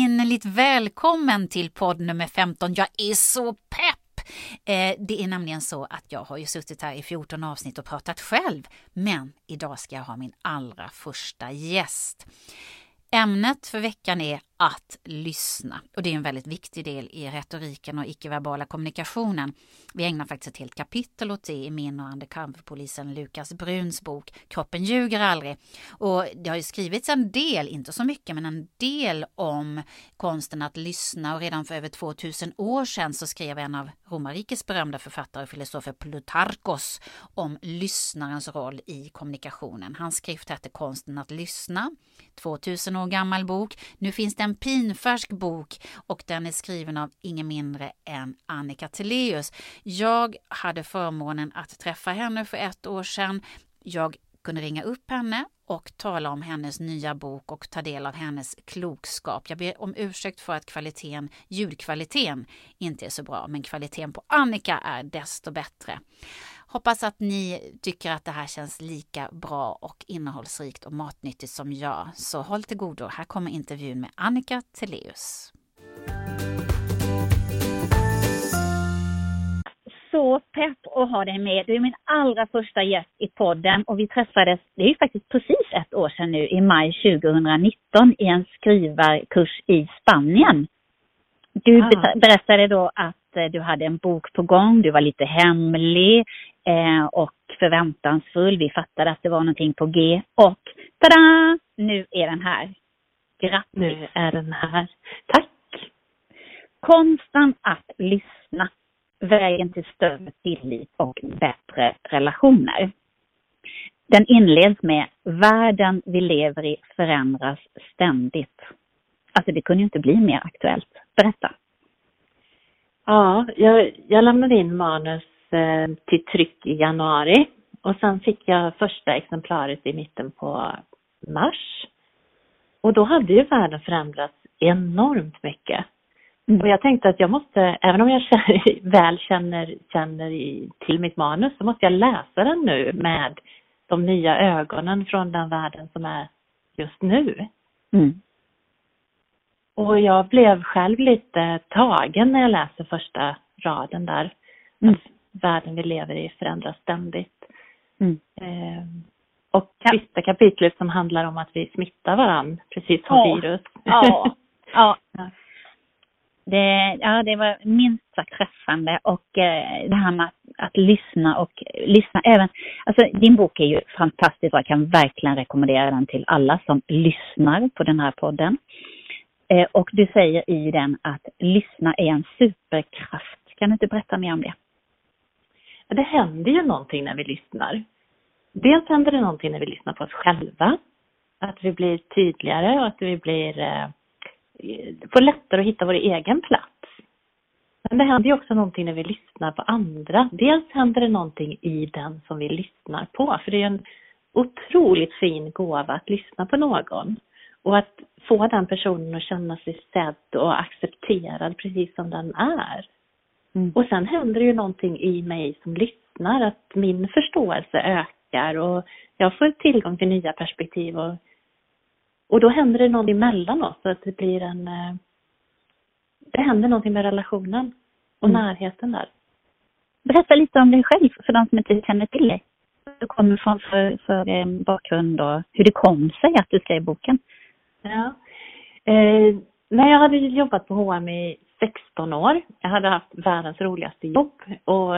Innerligt välkommen till podd nummer 15. Jag är så pepp! Eh, det är nämligen så att jag har ju suttit här i 14 avsnitt och pratat själv, men idag ska jag ha min allra första gäst. Ämnet för veckan är att lyssna. Och det är en väldigt viktig del i retoriken och icke-verbala kommunikationen. Vi ägnar faktiskt ett helt kapitel åt det i min och undercoverpolisen Lukas Bruns bok Kroppen ljuger aldrig. Och det har ju skrivits en del, inte så mycket, men en del om konsten att lyssna och redan för över 2000 år sedan så skrev en av romarrikets berömda författare och filosofer Plutarkos om lyssnarens roll i kommunikationen. Hans skrift hette Konsten att lyssna, 2000 år gammal bok. Nu finns det en pinfärsk bok och den är skriven av ingen mindre än Annika Teleus. Jag hade förmånen att träffa henne för ett år sedan. Jag kunde ringa upp henne och tala om hennes nya bok och ta del av hennes klokskap. Jag ber om ursäkt för att kvaliteten, ljudkvaliteten inte är så bra, men kvaliteten på Annika är desto bättre. Hoppas att ni tycker att det här känns lika bra och innehållsrikt och matnyttigt som jag. Så håll till godo, här kommer intervjun med Annika Teleus. Så pepp att ha dig med. Du är min allra första gäst i podden och vi träffades, det är ju faktiskt precis ett år sedan nu, i maj 2019 i en skrivarkurs i Spanien. Du ah. berättade då att eh, du hade en bok på gång, du var lite hemlig eh, och förväntansfull. Vi fattade att det var någonting på G och tada! Nu är den här. Grattis! Nu är den här. Tack! Konsten att lyssna. Vägen till större tillit och bättre relationer. Den inleds med Världen vi lever i förändras ständigt. Alltså det kunde ju inte bli mer aktuellt. Berätta. Ja, jag, jag lämnade in manus eh, till tryck i januari och sen fick jag första exemplaret i mitten på mars. Och då hade ju världen förändrats enormt mycket. Mm. Och jag tänkte att jag måste, även om jag känner, väl känner, känner till mitt manus, så måste jag läsa den nu med de nya ögonen från den världen som är just nu. Mm. Och jag blev själv lite tagen när jag läste första raden där. Mm. Att världen vi lever i förändras ständigt. Mm. Eh, och sista kapitlet som handlar om att vi smittar varandra, precis som ja. virus. Ja. ja. ja. Det, ja, det var minst sagt träffande och eh, det här med att, att, lyssna och lyssna även, alltså din bok är ju fantastisk och jag kan verkligen rekommendera den till alla som lyssnar på den här podden. Eh, och du säger i den att lyssna är en superkraft. Kan du inte berätta mer om det? Det händer ju någonting när vi lyssnar. Dels händer det någonting när vi lyssnar på oss själva. Att vi blir tydligare och att vi blir, eh, får lättare att hitta vår egen plats. Men det händer ju också någonting när vi lyssnar på andra. Dels händer det någonting i den som vi lyssnar på, för det är en otroligt fin gåva att lyssna på någon. Och att få den personen att känna sig sedd och accepterad precis som den är. Mm. Och sen händer ju någonting i mig som lyssnar, att min förståelse ökar och jag får tillgång till nya perspektiv och, och då händer det någonting mellan oss, att det blir en... Eh, det händer någonting med relationen och mm. närheten där. Berätta lite om dig själv för de som inte känner till dig. Du kommer från för, för eh, bakgrund och hur det kom sig att du skrev boken. Ja. Eh, när jag hade jobbat på H&M i 16 år. Jag hade haft världens roligaste jobb och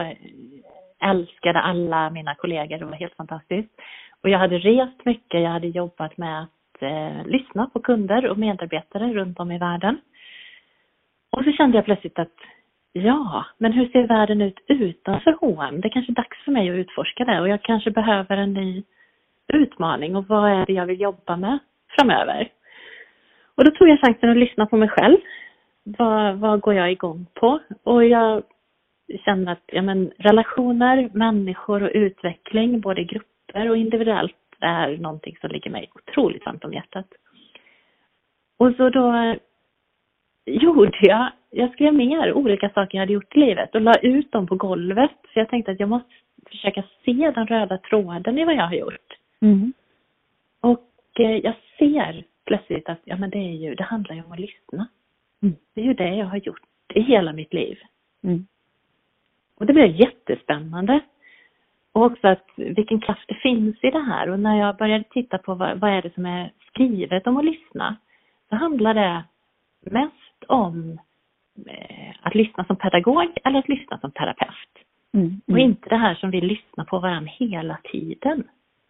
älskade alla mina kollegor. Det var helt fantastiskt. Och jag hade rest mycket. Jag hade jobbat med att eh, lyssna på kunder och medarbetare runt om i världen. Och så kände jag plötsligt att ja, men hur ser världen ut utanför H&M? Det är kanske är dags för mig att utforska det och jag kanske behöver en ny utmaning och vad är det jag vill jobba med framöver? Och då tog jag chansen att lyssna på mig själv. Vad, vad går jag igång på? Och jag känner att ja, men, relationer, människor och utveckling, både grupper och individuellt, är någonting som ligger mig otroligt varmt om hjärtat. Och så då gjorde jag, jag skrev ner olika saker jag hade gjort i livet och la ut dem på golvet. För jag tänkte att jag måste försöka se den röda tråden i vad jag har gjort. Mm. Och eh, jag ser plötsligt att ja men det är ju, det handlar ju om att lyssna. Mm. Det är ju det jag har gjort i hela mitt liv. Mm. Och det blev jättespännande. Och också att vilken kraft det finns i det här. Och när jag började titta på vad, vad är det som är skrivet om att lyssna, så handlar det mest om eh, att lyssna som pedagog eller att lyssna som terapeut. Mm. Och inte det här som vi lyssnar på varandra hela tiden.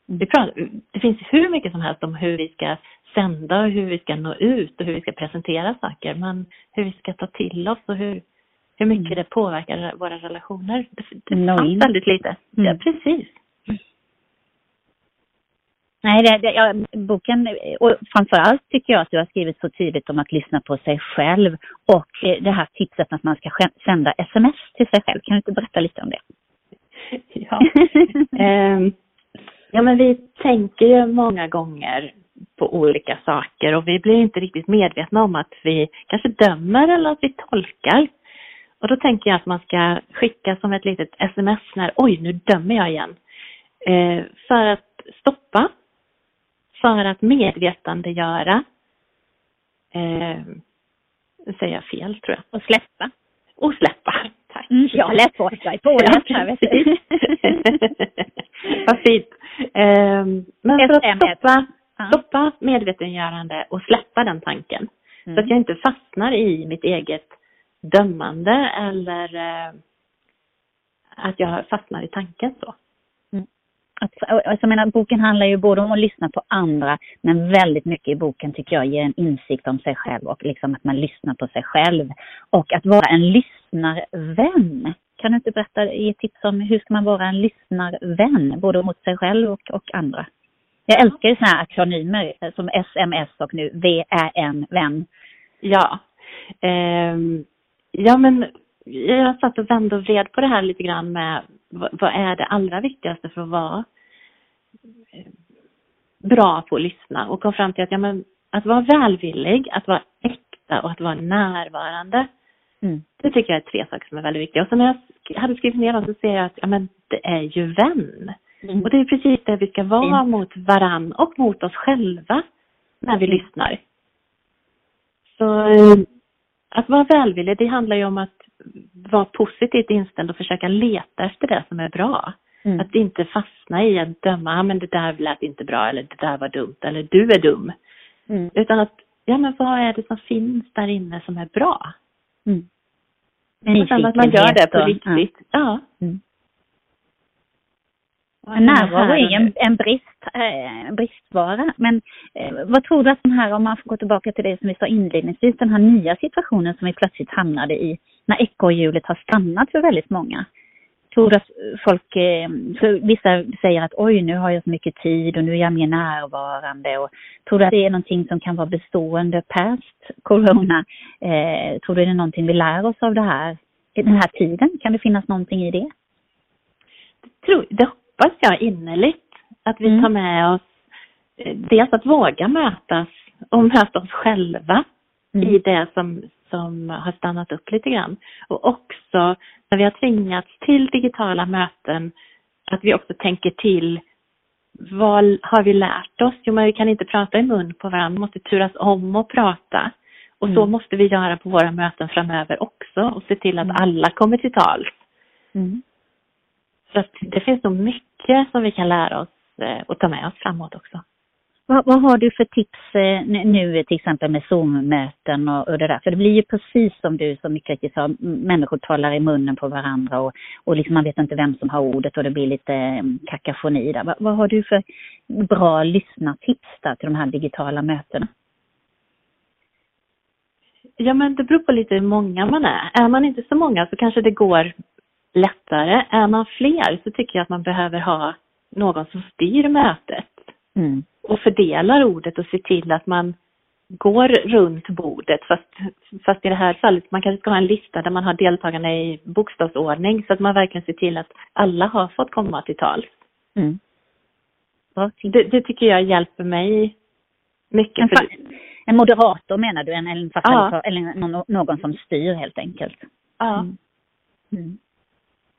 Pratar, det finns hur mycket som helst om hur vi ska sända och hur vi ska nå ut och hur vi ska presentera saker. Men hur vi ska ta till oss och hur, hur mycket Mm. det påverkar våra relationer. Det, det Nå fanns in. väldigt lite. Mm. Ja, precis. Nej, det, det, ja, boken, och framförallt tycker jag att du har skrivit så tydligt om att lyssna på sig själv och eh, det här tipset att man ska sk- sända sms till sig själv. Kan du inte berätta lite om det? Ja. Ehm, ja, men vi tänker ju många gånger på olika saker och vi blir inte riktigt medvetna om att vi kanske dömer eller att vi tolkar. Och då tänker jag att man ska skicka som ett litet sms när, oj nu dömer jag igen. Eh, för att stoppa, för att medvetandegöra, eh, jag fel tror jag, Och släppa. och släppa. Tack. Mm, jag lätt på, jag är påläst här vet du. Vad fint. Ehm, men för att stoppa, stoppa medvetandegörande och släppa den tanken. Så att Mm. jag inte fastnar i mitt eget dömande eller eh, att jag fastnar i tanken så. Att, alltså, jag menar, boken handlar ju både om att lyssna på andra, men väldigt mycket i boken tycker jag ger en insikt om sig själv och liksom att man lyssnar på sig själv. Och att vara en lyssnarvän. Kan du inte berätta, ge tips om hur ska man vara en lyssnarvän, både mot sig själv och, och andra? Jag älskar ju sådana här akronymer eh, som SMS och nu VÄN, vän. Ja. Ehm, ja men jag satt och vände och vred på det här lite grann med vad, vad är det allra viktigaste för att vara bra på att lyssna och kom fram till att ja men att vara välvillig, att vara äkta och att vara närvarande. Mm. Det tycker jag är tre saker som är väldigt viktiga. Och så när jag hade skrivit ner dem så ser jag att ja men det är ju vän. Mm. Och det är precis det vi ska vara Fint. mot varann och mot oss själva när vi lyssnar. Så att vara välvillig, det handlar ju om att vara positivt inställd och försöka leta efter det som är bra. Mm. Att inte fastna i att döma, "Ah, men det där lät inte bra eller det där var dumt eller du är dum. Mm. Utan att, ja men vad är det som finns där inne som är bra? Mm. Och sen att man gör det på och- riktigt. Ja. Mm. Och Men närvaro är ju en, en brist, eh, bristvara. Men eh, vad tror du att den här, om man får gå tillbaka till det som vi sa inledningsvis, den här nya situationen som vi plötsligt hamnade i, när ekorrhjulet har stannat för väldigt många. Tror att folk, eh, för vissa säger att oj nu har jag så mycket tid och nu är jag mer närvarande och tror du att det är någonting som kan vara bestående past corona? Eh, tror du det är någonting vi lär oss av det här, i den här tiden? Kan det finnas någonting i det? tror, det hoppas jag innerligt. Att vi Mm. tar med oss eh, dels att våga mötas och möta oss själva Mm. i det som, som har stannat upp lite grann. Och också när vi har tvingats till digitala möten, att vi också tänker till vad har vi lärt oss? Jo, men vi kan inte prata i mun på varandra, vi måste turas om att prata. Och så Mm. måste vi göra på våra möten framöver också och se till att Mm. alla kommer till tals. Mm. Så att det finns nog mycket som vi kan lära oss eh, och ta med oss framåt också. Vad, vad har du för tips eh, nu- till exempel med Zoom-möten och, och det där? För det blir ju precis som du som mycket riktigt sa, människor talar i munnen på varandra och, och liksom man vet inte vem som har ordet och det blir lite eh, kakafoni där. Vad, vad har du för bra lyssnartips där till de här digitala mötena? Ja men det beror på lite hur många man är. Är man inte så många så kanske det går lättare. Är man fler så tycker jag att man behöver ha någon som styr mötet Mm. Och fördelar ordet och ser till att man går runt bordet fast, fast i det här fallet man kanske ska ha en lista där man har deltagarna i bokstavsordning så att man verkligen ser till att alla har fått komma till tals. Mm. Det, det tycker jag hjälper mig En, mycket. För, fa- en moderator menar du, en, en Ja. eller någon, någon som styr helt enkelt? ja. Mm. Mm.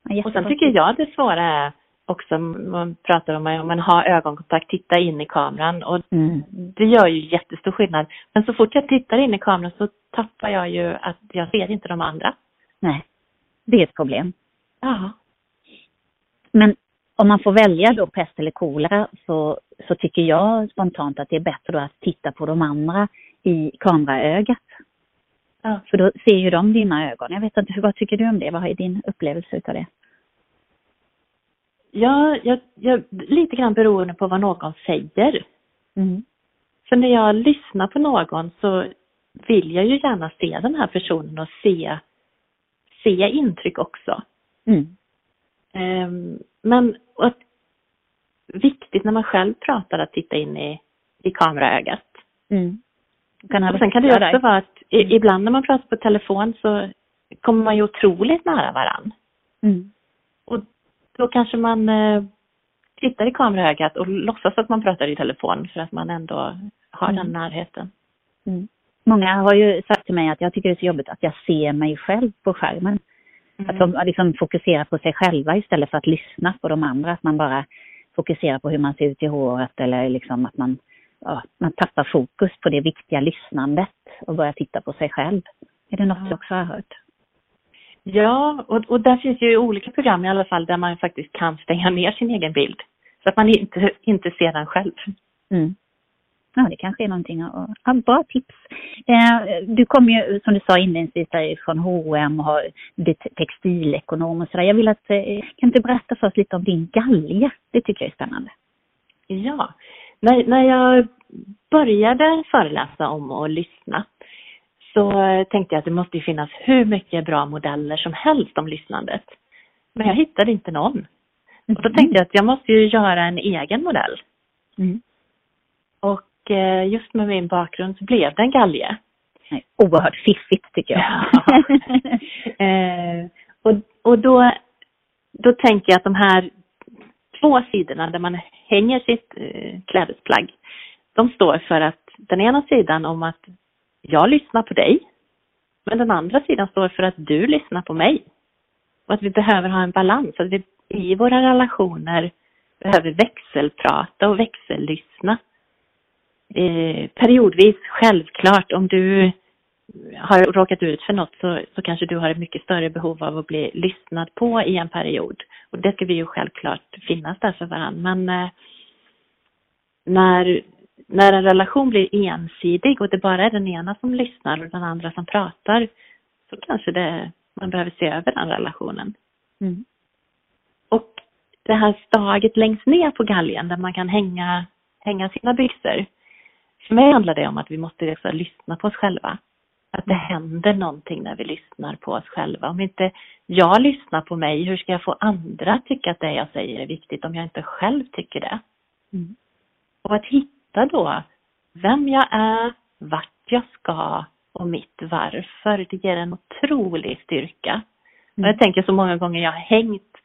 Ja, Och sen tycker jag det svåra är också, man pratar om att man har ögonkontakt, titta in i kameran och Mm. det gör ju jättestor skillnad. Men så fort jag tittar in i kameran så tappar jag ju att jag ser inte de andra. Nej, det är ett problem. Ja. Men om man får välja då pest eller kolera så, så tycker jag spontant att det är bättre då att titta på de andra i kameraögat. ja. För då ser ju de dina ögon. Jag vet inte, vad tycker du om det? Vad är din upplevelse utav det? Ja, jag, jag, lite grann beroende på vad någon säger. Mm. För när jag lyssnar på någon så vill jag ju gärna se den här personen och se, se intryck också. Mm. Ehm, men att, viktigt när man själv pratar att titta in i, i kameraögat. Mm. Kan Och sen kan det ju också vara att i, ibland när man pratar på telefon så kommer man ju otroligt nära varann. Mm. Och då kanske man eh, tittar i kameraögat och låtsas att man pratar i telefon för att man ändå har Mm. den närheten. Mm. Många har ju sagt till mig att jag tycker det är så jobbigt att jag ser mig själv på skärmen. Att de liksom fokuserar på sig själva istället för att lyssna på de andra. Att man bara fokuserar på hur man ser ut i håret eller liksom att man, ja, man tappar fokus på det viktiga lyssnandet och börjar titta på sig själv. Är det något Ja. du också har hört? Ja, och, och där finns ju olika program i alla fall där man faktiskt kan stänga ner sin egen bild. Så att man inte, inte ser den själv. Mm. Ja, det kanske är någonting att... Ja, bra tips. Eh, du kommer ju, som du sa inledningsvis, från H&M och har blivit textilekonom och sådär. Jag vill att, eh, kan du berätta för oss lite om din galge? Det tycker jag är spännande. Ja. När, när jag började föreläsa om att lyssna så tänkte jag att det måste ju finnas hur mycket bra modeller som helst om lyssnandet. Men jag hittade inte någon. Och då tänkte jag att jag måste ju göra en egen modell. Mm. Och eh, just med min bakgrund så blev det en galge. Oerhört fiffigt tycker jag. eh, och och då, då tänker jag att de här två sidorna där man hänger sitt eh, klädesplagg, de står för att den ena sidan om att jag lyssnar på dig, men den andra sidan står för att du lyssnar på mig. Och att vi behöver ha en balans, att vi i våra relationer behöver växelprata och växellyssna. Eh, periodvis, självklart, om du har råkat ut för något så, så kanske du har ett mycket större behov av att bli lyssnad på i en period. Och det ska vi ju självklart finnas där för varandra. Men eh, när, när en relation blir ensidig och det bara är den ena som lyssnar och den andra som pratar så kanske det, man behöver se över den relationen. Mm. Och det här staget längst ner på galgen där man kan hänga, hänga sina byxor. För mig handlar det om att vi måste också lyssna på oss själva. Att det händer någonting när vi lyssnar på oss själva. Om inte jag lyssnar på mig, hur ska jag få andra att tycka att det jag säger är viktigt om jag inte själv tycker det? Mm. Och att hitta då vem jag är, vart jag ska och mitt varför. Det ger en otrolig styrka. Och jag tänker så många gånger jag har hängt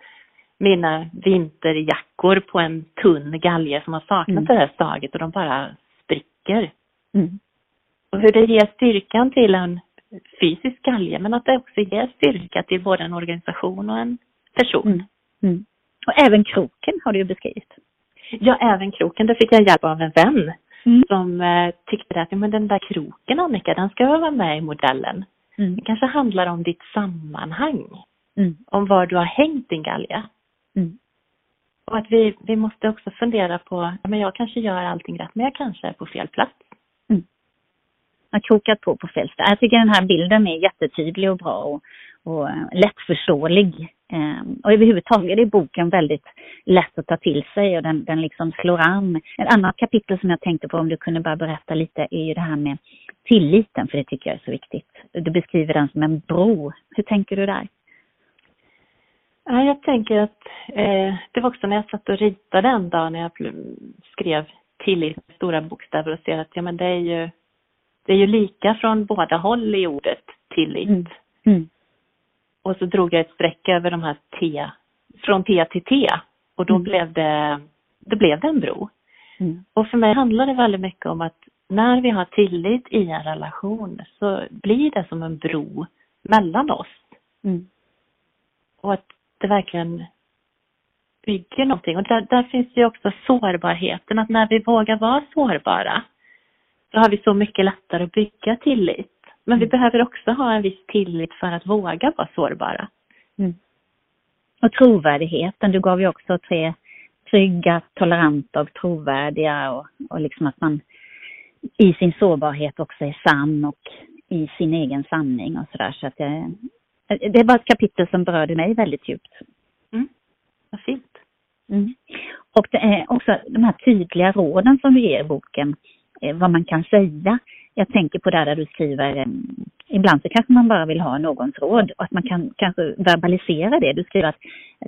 mina vinterjackor på en tunn galge som har saknat Mm. det här staget och de bara spricker. Mm. Och hur det ger styrkan till en fysisk galge men att det också ger styrka till både en organisation och en person. Mm. Mm. Och även kroken har du ju beskrivit. Ja, även kroken. Där fick jag hjälp av en vän Mm. som eh, tyckte att ja, men den där kroken Annika, den ska vara med i modellen. Mm. Det kanske handlar om ditt sammanhang. Mm. Om var du har hängt din galge. Mm. Och att vi, vi måste också fundera på, ja, men jag kanske gör allting rätt men jag kanske är på fel plats. har krokat på på fel ställe. Jag tycker den här bilden är jättetydlig och bra och, och eh, lättförståelig. Eh, och överhuvudtaget är boken väldigt lätt att ta till sig och den, den liksom slår an. Ett annat kapitel som jag tänkte på om du kunde bara berätta lite är ju det här med tilliten, för det tycker jag är så viktigt. Du beskriver den som en bro. Hur tänker du där? Ja, jag tänker att eh, det var också när jag satt och ritade en dag när jag skrev tillit med stora bokstäver och ser att ja men det är ju det är ju lika från båda håll i ordet tillit. Mm. Mm. Och så drog jag ett streck över de här T, från T till T. Och då Mm. blev det, då blev det en bro. Mm. Och för mig handlar det väldigt mycket om att när vi har tillit i en relation så blir det som en bro mellan oss. Mm. Och att det verkligen bygger någonting. Och där, där finns ju också sårbarheten, att när vi vågar vara sårbara så har vi så mycket lättare att bygga tillit. Men vi Mm. behöver också ha en viss tillit för att våga vara sårbara. Mm. Och trovärdigheten, du gav ju också tre trygga, toleranta och trovärdiga och, och liksom att man i sin sårbarhet också är sann och i sin egen sanning och sådär. Så att jag, det var ett kapitel som berörde mig väldigt djupt. Vad fint. Mm. Och det är också de här tydliga råden som du ger i boken, eh, vad man kan säga. Jag tänker på det där du skriver, eh, ibland så kanske man bara vill ha någons råd och att man kan kanske verbalisera det. Du skriver att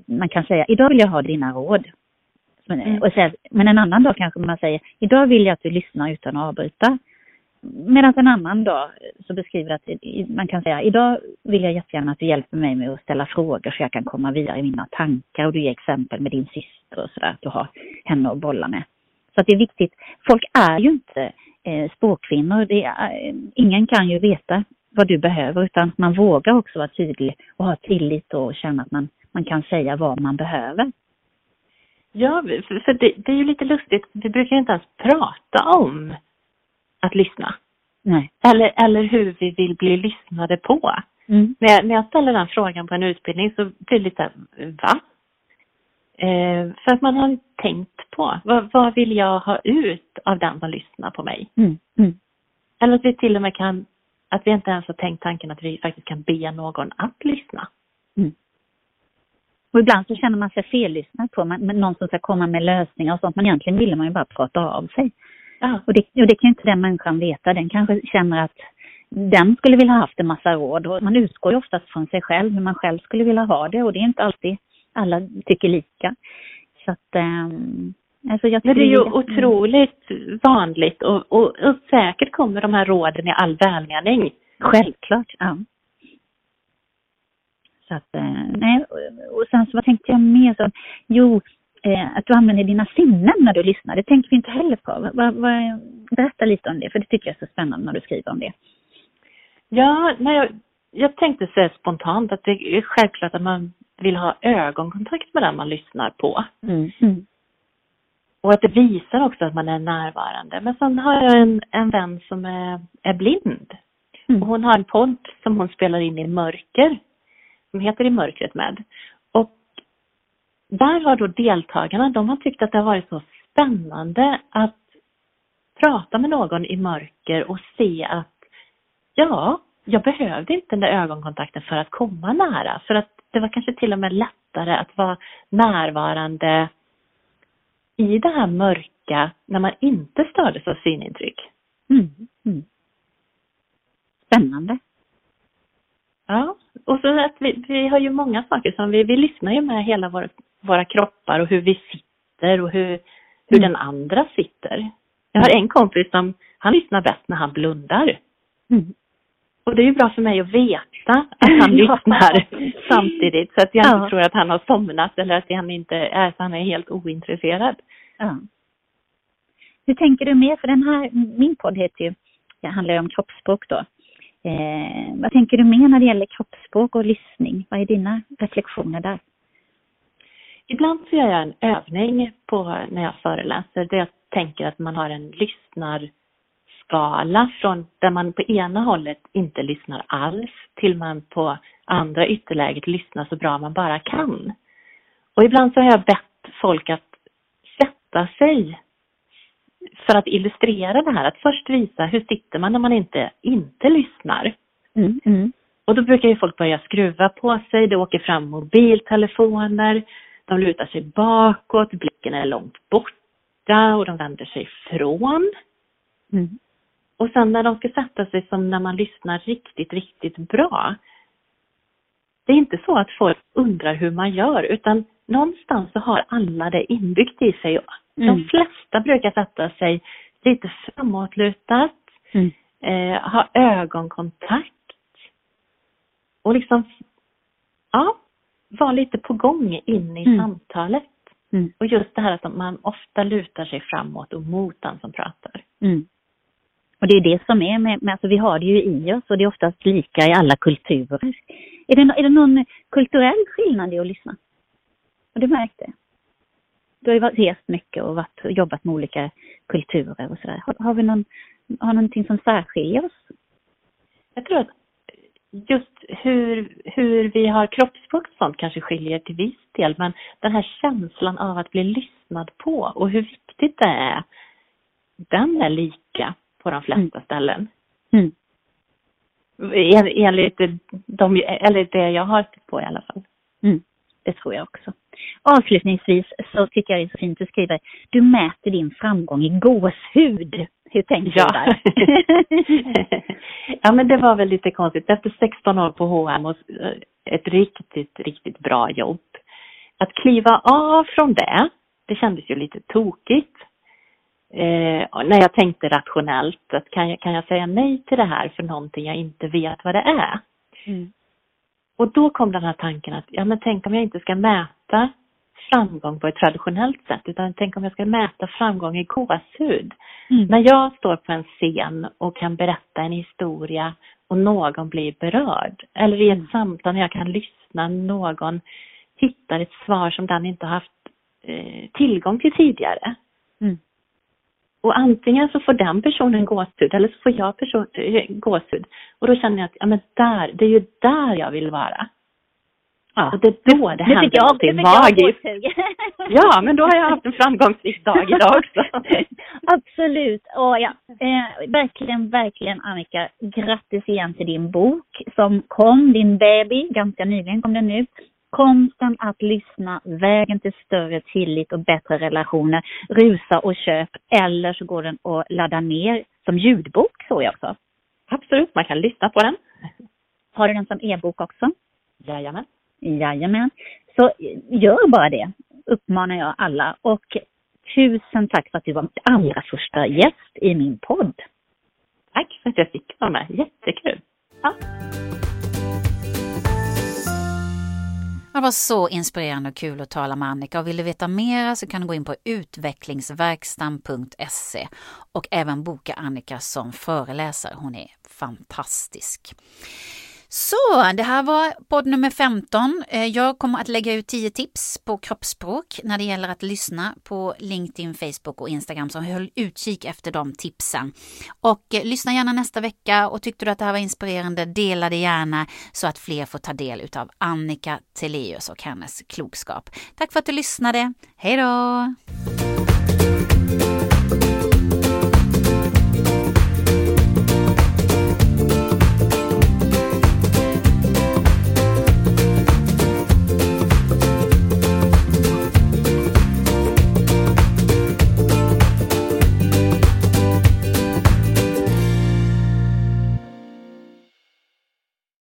man kan säga, idag vill jag ha dina råd. Men, eh, Mm. och säga, men en annan dag kanske man säger, idag vill jag att du lyssnar utan att avbryta. Medan en annan dag så beskriver att man kan säga, idag vill jag jättegärna att du hjälper mig med att ställa frågor så jag kan komma vidare i mina tankar och du ger exempel med din syster och sådär, att du har henne att bolla med. Så att det är viktigt. Folk är ju inte eh, spåkvinnor. Det eh, ingen kan ju veta vad du behöver utan man vågar också vara tydlig och ha tillit och känna att man, man kan säga vad man behöver. Ja, för, det, det är ju lite lustigt. Vi brukar inte ens prata om att lyssna. Nej. Eller, eller hur vi vill bli lyssnade på. Mm. När jag, när jag ställer den frågan på en utbildning så blir det lite, va? Eh, för att man har tänkt på, vad, vad vill jag ha ut av den som lyssnar på mig? Mm. Mm. Eller att vi till och med kan, att vi inte ens har tänkt tanken att vi faktiskt kan be någon att lyssna. Mm. Och ibland så känner man sig fellyssnad på, man, någon som ska komma med lösningar och sånt, men egentligen ville man ju bara prata av sig. Ja. Och det, och det kan ju inte den människan veta, den kanske känner att den skulle vilja ha haft en massa råd och man utgår ju oftast från sig själv, hur man själv skulle vilja ha det och det är inte alltid alla tycker lika. Så att, ähm, alltså jag Men det är ju jätte- otroligt vanligt och, och, och säkert kommer de här råden i all välmening. Självklart, ja. Så att, eh, nej, och- sen så vad tänkte jag mer så, jo, eh, att du använder dina sinnen när du lyssnar, det tänker vi inte heller på. Va, va, berätta lite om det, för det tycker jag är så spännande när du skriver om det. Ja, nej, jag, jag tänkte säga spontant att det är självklart att man vill ha ögonkontakt med den man lyssnar på. Mm. Mm. Och att det visar också att man är närvarande. Men sen har jag en, en vän som är, är blind. Mm. Och hon har en podd som hon spelar in i mörker. Som heter I mörkret med. Och där har då deltagarna, de har tyckt att det har varit så spännande att prata med någon i mörker och se att ja, jag behövde inte den där ögonkontakten för att komma nära. För att det var kanske till och med lättare att vara närvarande i det här mörka när man inte stördes av synintryck. Mm. Mm. Spännande. Ja, och så att vi, vi har ju många saker som vi, vi lyssnar ju med hela vår, våra kroppar och hur vi sitter och hur, hur Mm. den andra sitter. Jag har en kompis som, han lyssnar bäst när han blundar. Mm. Och det är ju bra för mig att veta att han lyssnar samtidigt så att jag Ja. inte tror att han har somnat eller att han inte är, han är helt ointresserad. Ja. Hur tänker du mer? För den här, min podd heter ju, det handlar ju om kroppsspråk då. Eh, vad tänker du mer när det gäller kroppsspråk och lyssning? Vad är dina reflektioner där? Ibland så gör jag en övning på när jag föreläser där jag tänker att man har en lyssnarskala från där man på ena hållet inte lyssnar alls till man på andra ytterläget lyssnar så bra man bara kan. Och ibland så har jag bett folk att sätta sig för att illustrera det här, att först visa hur sitter man när man inte, inte lyssnar. Mm, mm, Och då brukar ju folk börja skruva på sig, det åker fram mobiltelefoner, de lutar sig bakåt, blicken är långt borta och de vänder sig ifrån. mm, Och sen när de ska sätta sig som när man lyssnar riktigt, riktigt bra. Det är inte så att folk undrar hur man gör utan någonstans så har alla det inbyggt i sig. De Mm. flesta brukar sätta sig lite framåtlutat, mm, eh, ha ögonkontakt och liksom, ja, vara lite på gång in i Mm. samtalet. mm, Och just det här att man ofta lutar sig framåt och mot den som pratar. Och det är det som är med, med alltså vi har det ju i oss och det är oftast lika i alla kulturer. Är det, är det någon kulturell skillnad i att lyssna? Har du märkt det? du har ju rest mycket och varit, jobbat med olika kulturer och sådär. Har, har vi någon, har någonting som särskiljer oss? Jag tror att just hur, hur vi har kroppsspråk och sånt kanske skiljer till viss del, men den här känslan av att bli lyssnad på och hur viktigt det är, den är lika på de flesta mm. ställen. Mm. Enligt, de, eller det jag har stött på i alla fall. Mm. Det tror jag också. Avslutningsvis så tycker jag det är så fint du skriver, du mäter din framgång i gåshud. Hur tänkte ja. du där? ja men det var väl lite konstigt. Efter 16 år på H&M och eh, ett riktigt, riktigt bra jobb. Att kliva av från det, det kändes ju lite tokigt. Eh, när jag tänkte rationellt, att kan jag, kan jag säga nej till det här för någonting jag inte vet vad det är? Mm. Och då kom den här tanken att, ja men tänk om jag inte ska mäta framgång på ett traditionellt sätt, utan tänk om jag ska mäta framgång i gåshud. Mm. När jag står på en scen och kan berätta en historia och någon blir berörd, eller i ett mm. samtal när jag kan lyssna, någon hittar ett svar som den inte haft eh, tillgång till tidigare. Och antingen så får den personen gåshud eller så får jag person, äh, gåshud. Och då känner jag att, ja men där, det är ju där jag vill vara. Ja. Och det är då det, det händer jag, någonting magiskt. ja, men då har jag haft en framgångsrik dag idag också. Absolut. Och ja, eh, verkligen, verkligen Annika, grattis igen till din bok som kom, din baby, ganska nyligen kom den ut. Konsten att lyssna, vägen till större tillit och bättre relationer. Rusa och köp eller så går den att ladda ner som ljudbok såg jag också. Absolut, man kan lyssna på den. Har du den som e-bok också? Jajamän. Jajamän. Så gör bara det, uppmanar jag alla. Och tusen tack för att du var min allra första gäst i min podd. Tack för att jag fick vara med. Jättekul. Ja. Det var så inspirerande och kul att tala med Annika och vill du veta mera så kan du gå in på utvecklingsverkstan.se och även boka Annika som föreläsare. Hon är fantastisk. Så, det här var podd nummer 15. Eh, jag kommer att lägga ut 10 tips på kroppsspråk när det gäller att lyssna på LinkedIn, Facebook och Instagram, så håll utkik efter de tipsen. Och eh, lyssna gärna nästa vecka och tyckte du att det här var inspirerande, dela det gärna så att fler får ta del av Annika Teleus och hennes klokskap. Tack för att du lyssnade. Hej då!